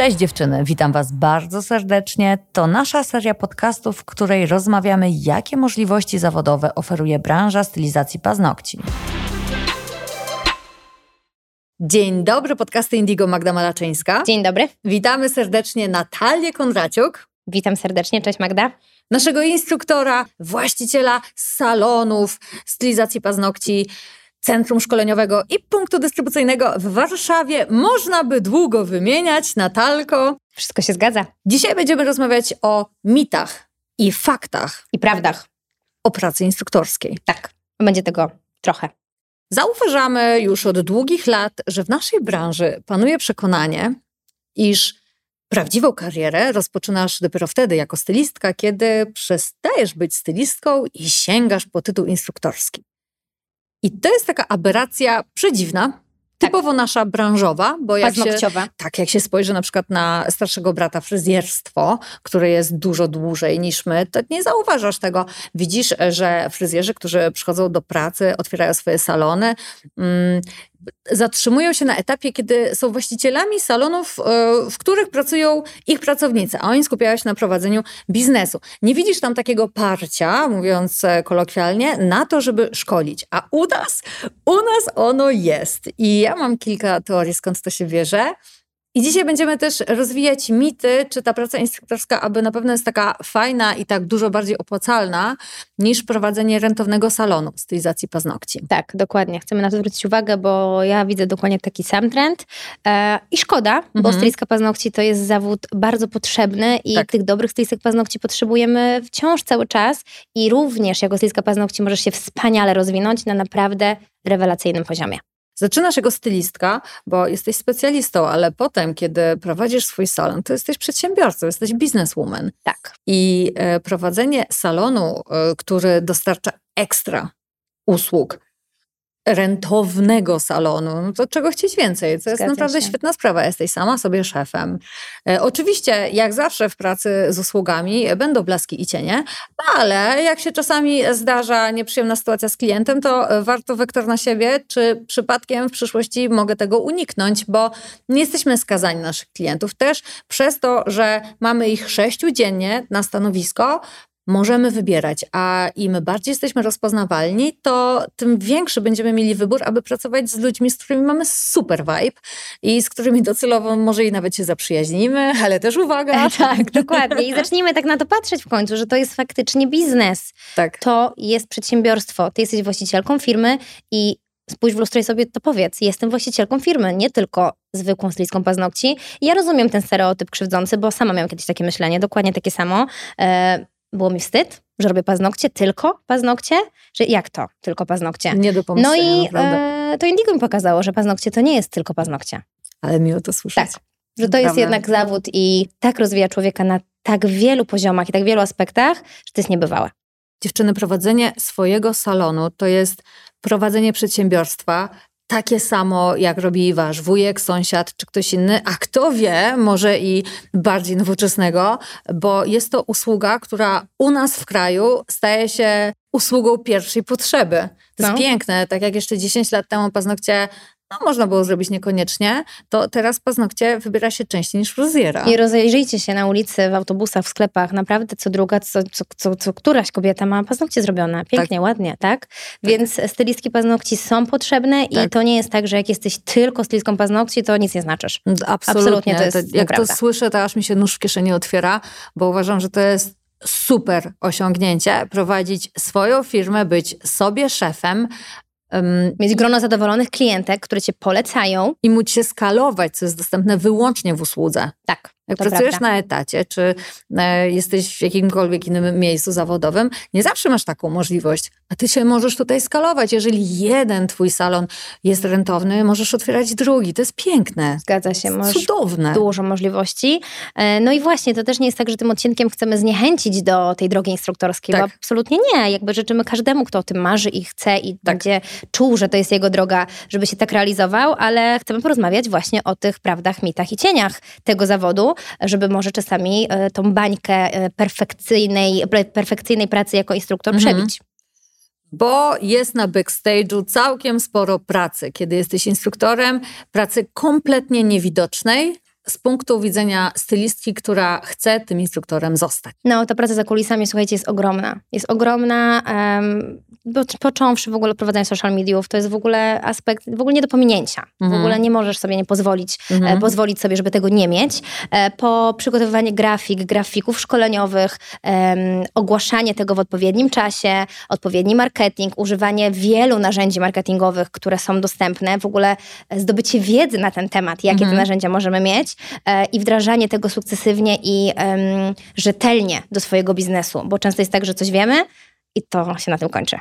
Cześć dziewczyny, witam Was bardzo serdecznie. To nasza seria podcastów, w której rozmawiamy, jakie możliwości zawodowe oferuje branża stylizacji paznokci. Dzień dobry, podcasty Indigo Magda Malaczyńska. Dzień dobry. Witamy serdecznie Natalię Kondraciuk. Witam serdecznie, cześć Magda. Naszego instruktora, właściciela salonów, stylizacji paznokci, centrum szkoleniowego i punktu dystrybucyjnego w Warszawie. Można by długo wymieniać, Natalko. Wszystko się zgadza. Dzisiaj będziemy rozmawiać o mitach i faktach. I prawdach. O pracy instruktorskiej. Tak, będzie tego trochę. Zauważamy już od długich lat, że w naszej branży panuje przekonanie, iż prawdziwą karierę rozpoczynasz dopiero wtedy jako stylistka, kiedy przestajesz być stylistką i sięgasz po tytuł instruktorski. I to jest taka aberracja przedziwna, tak. typowo nasza branżowa, bo jak się, tak, jak się spojrzy na przykład na starszego brata fryzjerstwo, które jest dużo dłużej niż my, to nie zauważasz tego. Widzisz, że fryzjerzy, którzy przychodzą do pracy, otwierają swoje salony, mm, zatrzymują się na etapie, kiedy są właścicielami salonów, e, w których pracują ich pracownicy, a oni skupiają się na prowadzeniu biznesu. Nie widzisz tam takiego parcia, mówiąc e, kolokwialnie, na to, żeby szkolić. A u nas, u nas ono jest. I ja mam kilka teorii, skąd to się bierze. I dzisiaj będziemy też rozwijać mity, czy ta praca instruktorska aby na pewno jest taka fajna i tak dużo bardziej opłacalna niż prowadzenie rentownego salonu stylizacji paznokci. Tak, dokładnie. Chcemy na to zwrócić uwagę, bo ja widzę dokładnie taki sam trend. E, I szkoda, mhm. bo stylistka paznokci to jest zawód bardzo potrzebny i tak. tych dobrych stylistek paznokci potrzebujemy wciąż cały czas. I również jako stylistka paznokci możesz się wspaniale rozwinąć na naprawdę rewelacyjnym poziomie. Zaczynasz jako stylistka, bo jesteś specjalistą, ale potem, kiedy prowadzisz swój salon, to jesteś przedsiębiorcą, jesteś bizneswoman. Tak. I e, prowadzenie salonu, e, który dostarcza ekstra usług, rentownego salonu, no to czego chcieć więcej? To jest naprawdę się. świetna sprawa. Jesteś sama sobie szefem. E, oczywiście, jak zawsze w pracy z usługami będą blaski i cienie, ale jak się czasami zdarza nieprzyjemna sytuacja z klientem, to warto wektor na siebie, czy przypadkiem w przyszłości mogę tego uniknąć, bo nie jesteśmy skazani naszych klientów też przez to, że mamy ich sześciu dziennie na stanowisko, możemy wybierać, a im bardziej jesteśmy rozpoznawalni, to tym większy będziemy mieli wybór, aby pracować z ludźmi, z którymi mamy super vibe i z którymi docelowo może i nawet się zaprzyjaźnimy, ale też uwaga. E, tak, dokładnie. I zacznijmy tak na to patrzeć w końcu, że to jest faktycznie biznes. Tak. To jest przedsiębiorstwo. Ty jesteś właścicielką firmy i spójrz w lustro i sobie to powiedz. Jestem właścicielką firmy, nie tylko zwykłą stylistką paznokci. I ja rozumiem ten stereotyp krzywdzący, bo sama miałam kiedyś takie myślenie, dokładnie takie samo. E, było mi wstyd, że robię paznokcie, tylko paznokcie, że jak to, tylko paznokcie. Nie do No i e, to Indigo mi pokazało, że paznokcie to nie jest tylko paznokcie. Ale miło to słyszeć. Tak, że to jest jednak zawód i tak rozwija człowieka na tak wielu poziomach i tak wielu aspektach, że to jest niebywałe. Dziewczyny, prowadzenie swojego salonu to jest prowadzenie przedsiębiorstwa, takie samo, jak robi wasz wujek, sąsiad czy ktoś inny, a kto wie, może i bardziej nowoczesnego, bo jest to usługa, która u nas w kraju staje się usługą pierwszej potrzeby. To no. jest piękne, tak jak jeszcze 10 lat temu paznokcie no, można było zrobić niekoniecznie, to teraz paznokcie wybiera się częściej niż fryzjera. I rozejrzyjcie się na ulicy, w autobusach, w sklepach. Naprawdę co druga, co, co, co, co któraś kobieta ma paznokcie zrobione. Pięknie, tak. ładnie, tak? tak? Więc stylistki paznokci są potrzebne tak. i to nie jest tak, że jak jesteś tylko stylistką paznokci, to nic nie znaczysz. Absolutnie. Absolutnie to jest to, Jak nieprawda. to słyszę, to aż mi się nóż w kieszeni otwiera, bo uważam, że to jest super osiągnięcie prowadzić swoją firmę, być sobie szefem, Um, mieć grono zadowolonych klientek, które cię polecają. I móc się skalować, co jest dostępne wyłącznie w usłudze. Tak. Jak pracujesz prawda. na etacie, czy e, jesteś w jakimkolwiek innym miejscu zawodowym, nie zawsze masz taką możliwość, a ty się możesz tutaj skalować. Jeżeli jeden twój salon jest rentowny, możesz otwierać drugi. To jest piękne. Zgadza się. Masz cudowne. Dużo możliwości. E, no i właśnie, to też nie jest tak, że tym odcinkiem chcemy zniechęcić do tej drogi instruktorskiej, tak. bo absolutnie nie. Jakby życzymy każdemu, kto o tym marzy i chce i tak. będzie czuł, że to jest jego droga, żeby się tak realizował, ale chcemy porozmawiać właśnie o tych prawdach, mitach i cieniach tego zawodu, żeby może czasami e, tą bańkę e, perfekcyjnej, perfekcyjnej pracy jako instruktor mhm. przebić bo jest na backstage'u całkiem sporo pracy. Kiedy jesteś instruktorem, pracy kompletnie niewidocznej, z punktu widzenia stylistki, która chce tym instruktorem zostać? No, ta praca za kulisami, słuchajcie, jest ogromna. Jest ogromna, um, począwszy w ogóle od prowadzenia social mediów, to jest w ogóle aspekt w ogóle nie do pominięcia. Mhm. W ogóle nie możesz sobie nie pozwolić, e, mhm. e, pozwolić sobie, żeby tego nie mieć. E, po przygotowywaniu grafik, grafików szkoleniowych, e, ogłaszanie tego w odpowiednim czasie, odpowiedni marketing, używanie wielu narzędzi marketingowych, które są dostępne, w ogóle zdobycie wiedzy na ten temat, jakie mhm. te narzędzia możemy mieć e, i wdrażanie tego sukcesywnie i rzetelnie do swojego biznesu, bo często jest tak, że coś wiemy, i to się na tym kończy.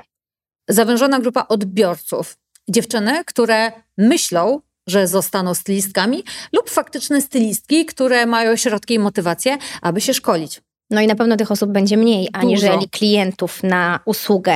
Zawężona grupa odbiorców. Dziewczyny, które myślą, że zostaną stylistkami, lub faktyczne stylistki, które mają środki i motywację, aby się szkolić. No i na pewno tych osób będzie mniej, aniżeli Dużo. klientów na usługę.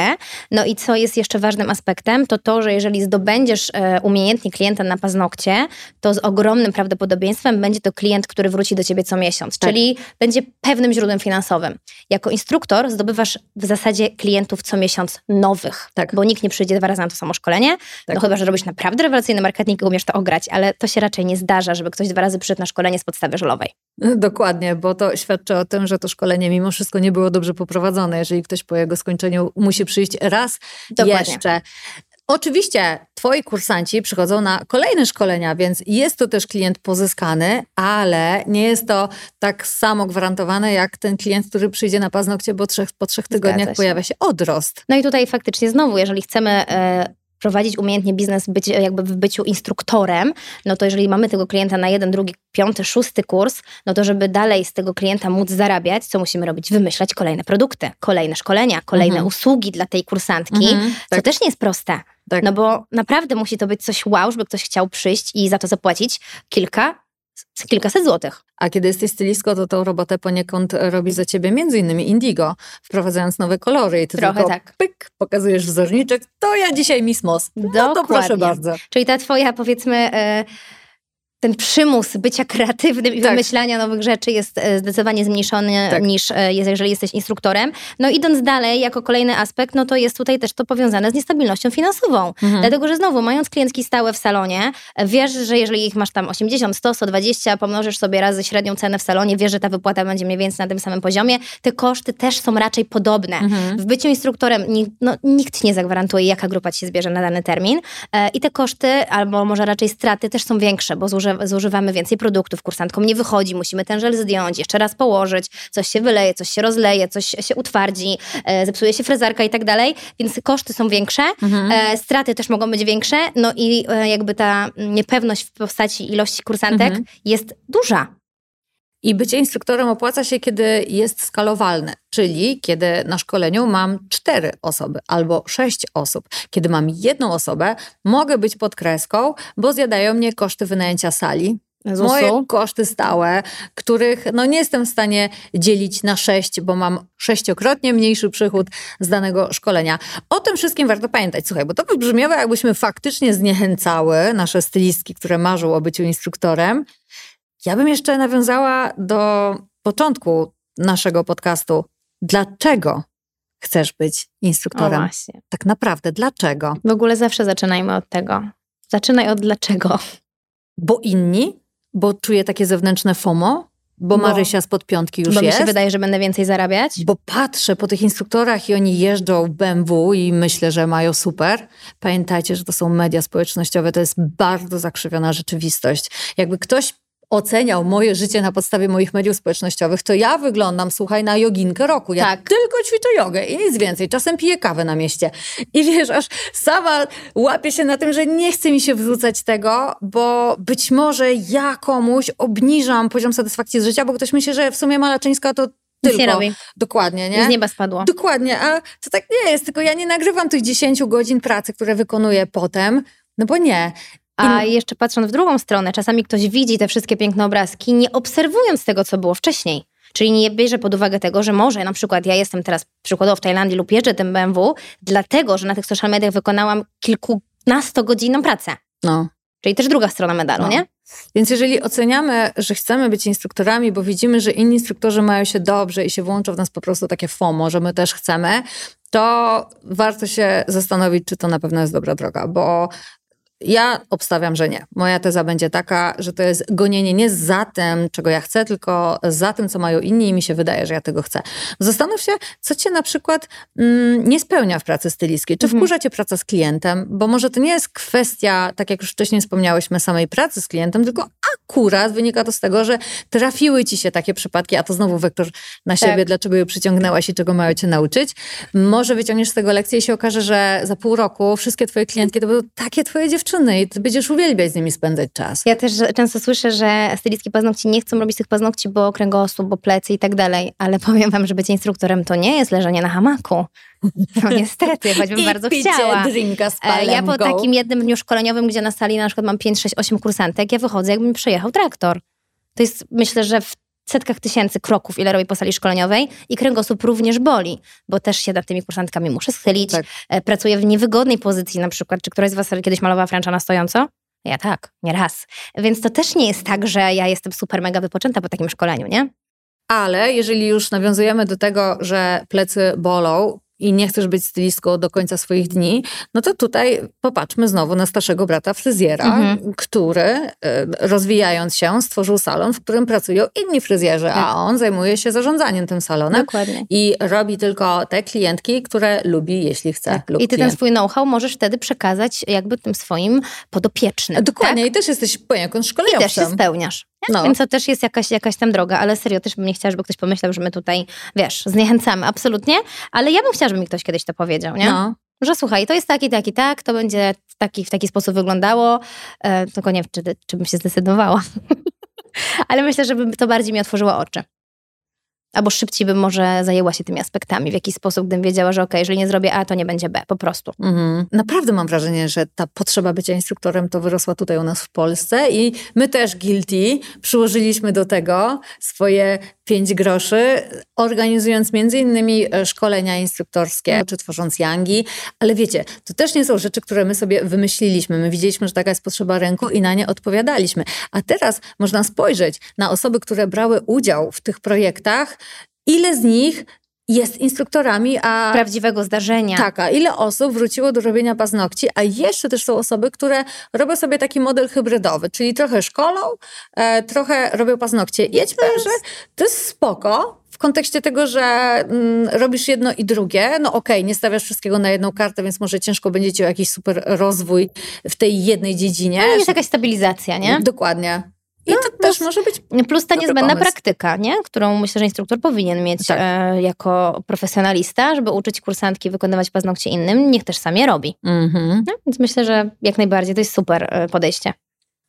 No i co jest jeszcze ważnym aspektem, to to, że jeżeli zdobędziesz e, umiejętnie klienta na paznokcie, to z ogromnym prawdopodobieństwem będzie to klient, który wróci do ciebie co miesiąc, tak. czyli będzie pewnym źródłem finansowym. Jako instruktor zdobywasz w zasadzie klientów co miesiąc nowych, tak. bo nikt nie przyjdzie dwa razy na to samo szkolenie, tak. no chyba, że robisz naprawdę rewelacyjny marketing i umiesz to ograć, ale to się raczej nie zdarza, żeby ktoś dwa razy przyszedł na szkolenie z podstawy żelowej. Dokładnie, bo to świadczy o tym, że to szkolenie mimo wszystko nie było dobrze poprowadzone, jeżeli ktoś po jego skończeniu musi przyjść raz Dokładnie. jeszcze. Oczywiście twoi kursanci przychodzą na kolejne szkolenia, więc jest to też klient pozyskany, ale nie jest to tak samo gwarantowane jak ten klient, który przyjdzie na paznokcie, bo trzech, po trzech tygodniach pojawia się odrost. No i tutaj faktycznie znowu, jeżeli chcemy e, prowadzić umiejętnie biznes, być jakby w byciu instruktorem, no to jeżeli mamy tego klienta na jeden, drugi, piąty, szósty kurs, no to żeby dalej z tego klienta móc zarabiać, co musimy robić? Wymyślać kolejne produkty, kolejne szkolenia, kolejne mhm. usługi dla tej kursantki, mhm, tak. co też nie jest proste. Tak. No bo naprawdę musi to być coś wow, żeby ktoś chciał przyjść i za to zapłacić kilka kilkaset złotych. A kiedy jesteś stylistką, to tą robotę poniekąd robi za ciebie między innymi Indigo, wprowadzając nowe kolory i ty Trochę tylko tak. pyk, pokazujesz wzorniczek, to ja dzisiaj Miss Moss. No Dokładnie. to proszę bardzo. Czyli ta twoja powiedzmy... Yy ten przymus bycia kreatywnym i tak. wymyślania nowych rzeczy jest e, zdecydowanie zmniejszony tak. niż e, jeżeli jesteś instruktorem. No idąc dalej, jako kolejny aspekt, no to jest tutaj też to powiązane z niestabilnością finansową. Mhm. Dlatego, że znowu, mając klientki stałe w salonie, wiesz, że jeżeli ich masz tam 80, 100, 120, pomnożysz sobie razy średnią cenę w salonie, wiesz, że ta wypłata będzie mniej więcej na tym samym poziomie, te koszty też są raczej podobne. Mhm. W byciu instruktorem no, nikt nie zagwarantuje, jaka grupa ci się zbierze na dany termin e, i te koszty, albo może raczej straty też są większe, bo zużywa zużywamy więcej produktów, kursantkom nie wychodzi, musimy ten żel zdjąć, jeszcze raz położyć, coś się wyleje, coś się rozleje, coś się utwardzi, e, zepsuje się frezarka i tak dalej, więc koszty są większe, mhm. e, straty też mogą być większe, no i e, jakby ta niepewność w postaci ilości kursantek mhm. jest duża. I bycie instruktorem opłaca się, kiedy jest skalowalne, czyli kiedy na szkoleniu mam cztery osoby albo sześć osób. Kiedy mam jedną osobę, mogę być pod kreską, bo zjadają mnie koszty wynajęcia sali, Jezusu. Moje koszty stałe, których no nie jestem w stanie dzielić na sześć, bo mam sześciokrotnie mniejszy przychód z danego szkolenia. O tym wszystkim warto pamiętać. Słuchaj, bo to by brzmiało, jakbyśmy faktycznie zniechęcały nasze stylistki, które marzą o byciu instruktorem, ja bym jeszcze nawiązała do początku naszego podcastu. Dlaczego chcesz być instruktorem? O właśnie. Tak naprawdę, dlaczego? W ogóle zawsze zaczynajmy od tego. Zaczynaj od dlaczego. Bo inni? Bo czuję takie zewnętrzne FOMO? Bo, bo Marysia spod piątki już bo jest. Bo mi się wydaje, że będę więcej zarabiać. Bo patrzę po tych instruktorach i oni jeżdżą BMW i myślę, że mają super. Pamiętajcie, że to są media społecznościowe. To jest bardzo zakrzywiona rzeczywistość. Jakby ktoś oceniał moje życie na podstawie moich mediów społecznościowych, to ja wyglądam, słuchaj, na joginkę roku. Ja tak. tylko ćwiczę jogę i nic więcej. Czasem piję kawę na mieście. I wiesz, aż sama łapię się na tym, że nie chce mi się wrzucać tego, bo być może ja komuś obniżam poziom satysfakcji z życia, bo ktoś myśli, że w sumie Malaczyńska to tylko. nie robi. Dokładnie, nie? Z nieba spadło. Dokładnie, a to tak nie jest, tylko ja nie nagrywam tych 10 godzin pracy, które wykonuję potem, no bo nie. A jeszcze patrząc w drugą stronę, czasami ktoś widzi te wszystkie piękne obrazki, nie obserwując tego, co było wcześniej. Czyli nie bierze pod uwagę tego, że może na przykład ja jestem teraz przykładowo w Tajlandii lub jeżdżę tym BMW, dlatego, że na tych social mediach wykonałam kilkunastogodzinną pracę. No. Czyli też druga strona medalu, no. nie? Więc jeżeli oceniamy, że chcemy być instruktorami, bo widzimy, że inni instruktorzy mają się dobrze i się włączą w nas po prostu takie FOMO, że my też chcemy, to warto się zastanowić, czy to na pewno jest dobra droga, bo Ja obstawiam, że nie. Moja teza będzie taka, że to jest gonienie nie za tym, czego ja chcę, tylko za tym, co mają inni i mi się wydaje, że ja tego chcę. Zastanów się, co cię na przykład mm, nie spełnia w pracy stylistki. Czy mhm. wkurza cię praca z klientem? Bo może to nie jest kwestia, tak jak już wcześniej wspomniałyśmy, samej pracy z klientem, tylko akurat wynika to z tego, że trafiły ci się takie przypadki, a to znowu wektor na siebie, tak. dlaczego je przyciągnęłaś i czego mają cię nauczyć. Może wyciągniesz z tego lekcję i się okaże, że za pół roku wszystkie twoje klientki to będą takie twoje dziewczyny i ty będziesz uwielbiać z nimi spędzać czas. Ja też często słyszę, że stylistki paznokci nie chcą robić tych paznokci, bo kręgosłup, bo plecy i tak dalej, ale powiem wam, że bycie instruktorem to nie jest leżenie na hamaku. No niestety, choćbym I bardzo chciała. drinka z e, Ja po takim jednym dniu szkoleniowym, gdzie na sali na przykład mam 5, 6, 8 kursantek, ja wychodzę jakby mi przejechał traktor. To jest, myślę, że w setkach tysięcy kroków, ile robię po sali szkoleniowej i kręgosłup również boli, bo też się nad tymi kursantkami muszę schylić. Tak. E, pracuję w niewygodnej pozycji na przykład. Czy któraś z was kiedyś malowała Frencha na stojąco? Ja tak, nie raz. Więc to też nie jest tak, że ja jestem super mega wypoczęta po takim szkoleniu, nie? Ale jeżeli już nawiązujemy do tego, że plecy bolą, i nie chcesz być stylistką do końca swoich dni, no to tutaj popatrzmy znowu na starszego brata fryzjera, mhm. który e, rozwijając się stworzył salon, w którym pracują inni fryzjerzy, tak. a on zajmuje się zarządzaniem tym salonem Dokładnie. i robi tylko te klientki, które lubi, jeśli chce. Tak. I ty klient. ten swój know-how możesz wtedy przekazać jakby tym swoim podopiecznym. Dokładnie tak? i też jesteś poniekąd szkoleniowcem. I też się spełniasz. No. Więc to też jest jakaś, jakaś tam droga, ale serio też bym nie chciała, żeby ktoś pomyślał, że my tutaj, wiesz, zniechęcamy, absolutnie, ale ja bym chciała, żeby mi ktoś kiedyś to powiedział, nie? No. Że słuchaj, to jest taki, taki, tak, to będzie w taki, w taki sposób wyglądało, e, tylko nie wiem, czy, czy bym się zdecydowała. ale myślę, że by to bardziej mi otworzyło oczy. Albo szybciej bym może zajęła się tymi aspektami, w jakiś sposób, gdybym wiedziała, że ok, jeżeli nie zrobię A, to nie będzie B, po prostu. Mhm. Naprawdę mam wrażenie, że ta potrzeba bycia instruktorem to wyrosła tutaj u nas w Polsce i my też guilty przyłożyliśmy do tego swoje pięć groszy, organizując między innymi e, szkolenia instruktorskie, czy tworząc yangi, ale wiecie, to też nie są rzeczy, które my sobie wymyśliliśmy. My widzieliśmy, że taka jest potrzeba rynku i na nie odpowiadaliśmy. A teraz można spojrzeć na osoby, które brały udział w tych projektach ile z nich jest instruktorami, a... Prawdziwego zdarzenia. Tak, a ile osób wróciło do robienia paznokci, a jeszcze też są osoby, które robią sobie taki model hybrydowy, czyli trochę szkolą, e, trochę robią paznokcie. Ja ci powiem, że to jest spoko, w kontekście tego, że mm, robisz jedno i drugie, no okej, okay, nie stawiasz wszystkiego na jedną kartę, więc może ciężko będzie ci o jakiś super rozwój w tej jednej dziedzinie. No jest jakaś stabilizacja, nie? Dokładnie. I no, to plus, też może być. Plus ta niezbędna pomysł. praktyka, nie? którą myślę, że instruktor powinien mieć tak. e, jako profesjonalista, żeby uczyć kursantki wykonywać paznokcie innym. Niech też sam je robi. Mm-hmm. No, więc myślę, że jak najbardziej to jest super e, podejście.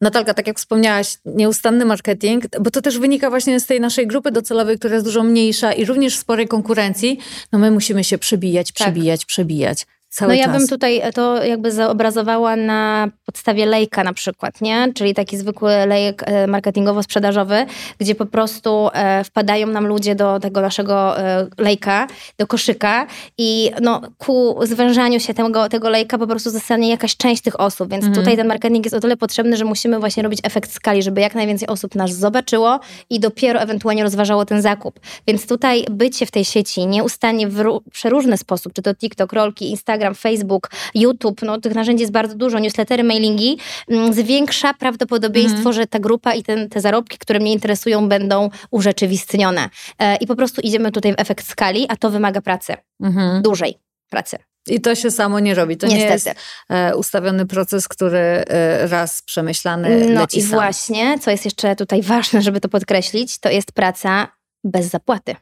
Natalka, tak jak wspomniałaś, nieustanny marketing, bo to też wynika właśnie z tej naszej grupy docelowej, która jest dużo mniejsza i również sporej konkurencji. No my musimy się przebijać, przebijać, tak. przebijać. Cały no ja czas. bym tutaj to jakby zaobrazowała na podstawie lejka na przykład, nie? Czyli taki zwykły lejek e, marketingowo-sprzedażowy, gdzie po prostu e, wpadają nam ludzie do tego naszego e, lejka, do koszyka i no, ku zwężaniu się tego, tego lejka po prostu zostanie jakaś część tych osób, więc mhm. tutaj ten marketing jest o tyle potrzebny, że musimy właśnie robić efekt skali, żeby jak najwięcej osób nas zobaczyło i dopiero ewentualnie rozważało ten zakup. Więc tutaj bycie w tej sieci nieustannie w przeróżny sposób, czy to TikTok, rolki, Instagram, Instagram, Facebook, YouTube, no tych narzędzi jest bardzo dużo, newslettery, mailingi, mm, zwiększa prawdopodobieństwo, mhm. że ta grupa i ten, te zarobki, które mnie interesują, będą urzeczywistnione. E, I po prostu idziemy tutaj w efekt skali, a to wymaga pracy. Mhm. Dużej pracy. I to się samo nie robi. To Niestety. nie jest e, ustawiony proces, który e, raz przemyślany no i sam. właśnie, co jest jeszcze tutaj ważne, żeby to podkreślić, to jest praca bez zapłaty.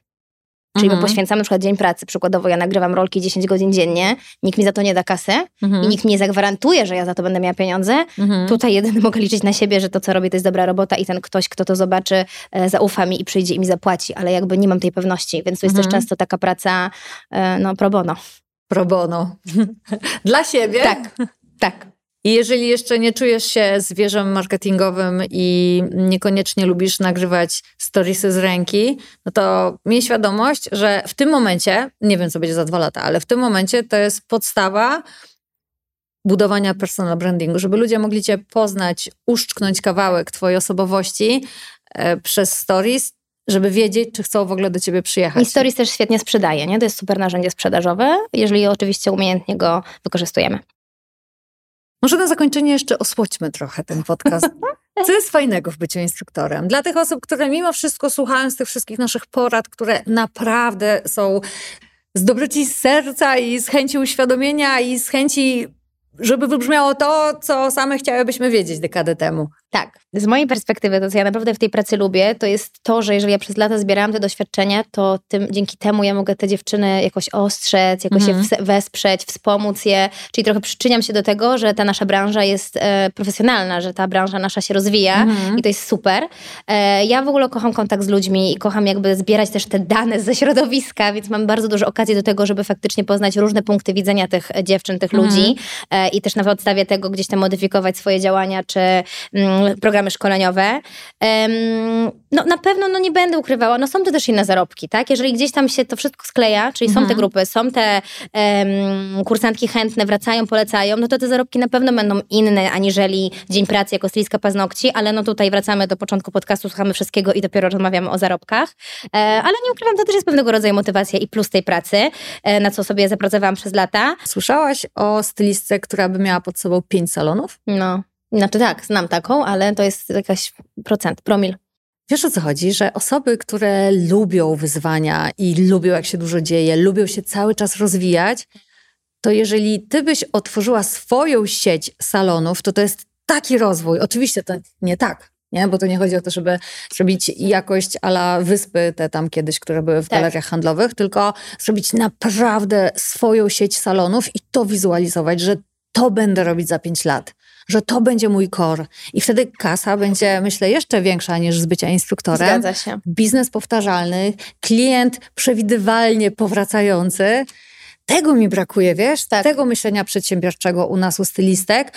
Czyli mhm. my poświęcamy na przykład dzień pracy. Przykładowo ja nagrywam rolki 10 godzin dziennie, nikt mi za to nie da kasy mhm. i nikt mi nie zagwarantuje, że ja za to będę miała pieniądze. Mhm. Tutaj jedyny mogę liczyć na siebie, że to, co robię, to jest dobra robota i ten ktoś, kto to zobaczy, e, zaufa mi i przyjdzie i mi zapłaci, ale jakby nie mam tej pewności, więc to jest też mhm. często taka praca e, no, pro bono. Pro bono. Dla siebie? Tak, tak. I jeżeli jeszcze nie czujesz się zwierzem marketingowym i niekoniecznie lubisz nagrywać storiesy z ręki, no to miej świadomość, że w tym momencie, nie wiem co będzie za dwa lata, ale w tym momencie to jest podstawa budowania personal brandingu, żeby ludzie mogli cię poznać, uszczknąć kawałek twojej osobowości e, przez stories, żeby wiedzieć, czy chcą w ogóle do ciebie przyjechać. I stories też świetnie sprzedaje, nie? To jest super narzędzie sprzedażowe, jeżeli oczywiście umiejętnie go wykorzystujemy. Może na zakończenie jeszcze osłodźmy trochę ten podcast. Co jest fajnego w byciu instruktorem? Dla tych osób, które mimo wszystko słuchają z tych wszystkich naszych porad, które naprawdę są z dobroci serca i z chęci uświadomienia i z chęci żeby wybrzmiało to, co same chciałybyśmy wiedzieć dekadę temu. Tak. Z mojej perspektywy, to co ja naprawdę w tej pracy lubię, to jest to, że jeżeli ja przez lata zbierałam te doświadczenia, to tym, dzięki temu ja mogę te dziewczyny jakoś ostrzec, jakoś mhm. je wesprzeć, wspomóc je, czyli trochę przyczyniam się do tego, że ta nasza branża jest e, profesjonalna, że ta branża nasza się rozwija mhm. i to jest super. E, ja w ogóle kocham kontakt z ludźmi i kocham jakby zbierać też te dane ze środowiska, więc mam bardzo dużo okazji do tego, żeby faktycznie poznać różne punkty widzenia tych dziewczyn, tych mhm. ludzi e, i też na podstawie tego gdzieś tam modyfikować swoje działania, czy mm, programy szkoleniowe. No na pewno no, nie będę ukrywała, no są to też inne zarobki, tak? Jeżeli gdzieś tam się to wszystko skleja, czyli mhm. są te mhm. grupy, są te um, kursantki chętne, wracają, polecają, no to te zarobki na pewno będą inne, aniżeli dzień pracy jako stylistka paznokci, ale no tutaj wracamy do początku podcastu, słuchamy wszystkiego i dopiero rozmawiamy o zarobkach. E, ale nie ukrywam, to też jest pewnego rodzaju motywacja i plus tej pracy, e, na co sobie zapracowałam przez lata. Słyszałaś o stylistce, która by miała pod sobą pięć salonów? No. Znaczy tak, znam taką, ale to jest jakaś procent, promil. Wiesz o co chodzi? Że osoby, które lubią wyzwania i lubią, jak się dużo dzieje, lubią się cały czas rozwijać, to jeżeli ty byś otworzyła swoją sieć salonów, to to jest taki rozwój. Oczywiście to nie tak, nie? bo to nie chodzi o to, żeby zrobić jakość ala wyspy, te tam kiedyś, które były w tak. galeriach handlowych, tylko zrobić naprawdę swoją sieć salonów i to wizualizować, że to będę robić za pięć lat że to będzie mój core. I wtedy kasa będzie, myślę, jeszcze większa niż z bycia instruktorem. Zgadza się. Biznes powtarzalny, klient przewidywalnie powracający. Tego mi brakuje, wiesz? Tak. Tego myślenia przedsiębiorczego u nas, u stylistek.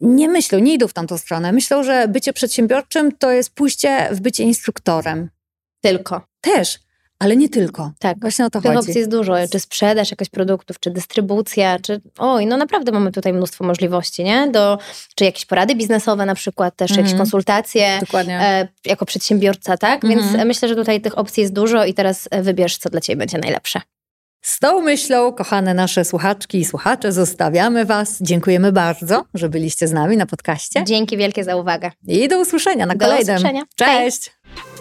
Nie myślą, nie idą w tamtą stronę. Myślą, że bycie przedsiębiorczym to jest pójście w bycie instruktorem. Tylko. Też ale nie tylko. Tak. Właśnie o to Tych chodzi. opcji jest dużo. Czy sprzedaż jakichś produktów, czy dystrybucja, czy... Oj, no naprawdę mamy tutaj mnóstwo możliwości, nie? Do, czy jakieś porady biznesowe na przykład, też jakieś mhm. konsultacje. Dokładnie. E, jako przedsiębiorca, tak? Więc mhm. myślę, że tutaj tych opcji jest dużo i teraz wybierz, co dla Ciebie będzie najlepsze. Z tą myślą, kochane nasze słuchaczki i słuchacze, zostawiamy Was. Dziękujemy bardzo, że byliście z nami na podcaście. Dzięki wielkie za uwagę. I do usłyszenia na do kolejnym. Usłyszenia. Cześć! Hej.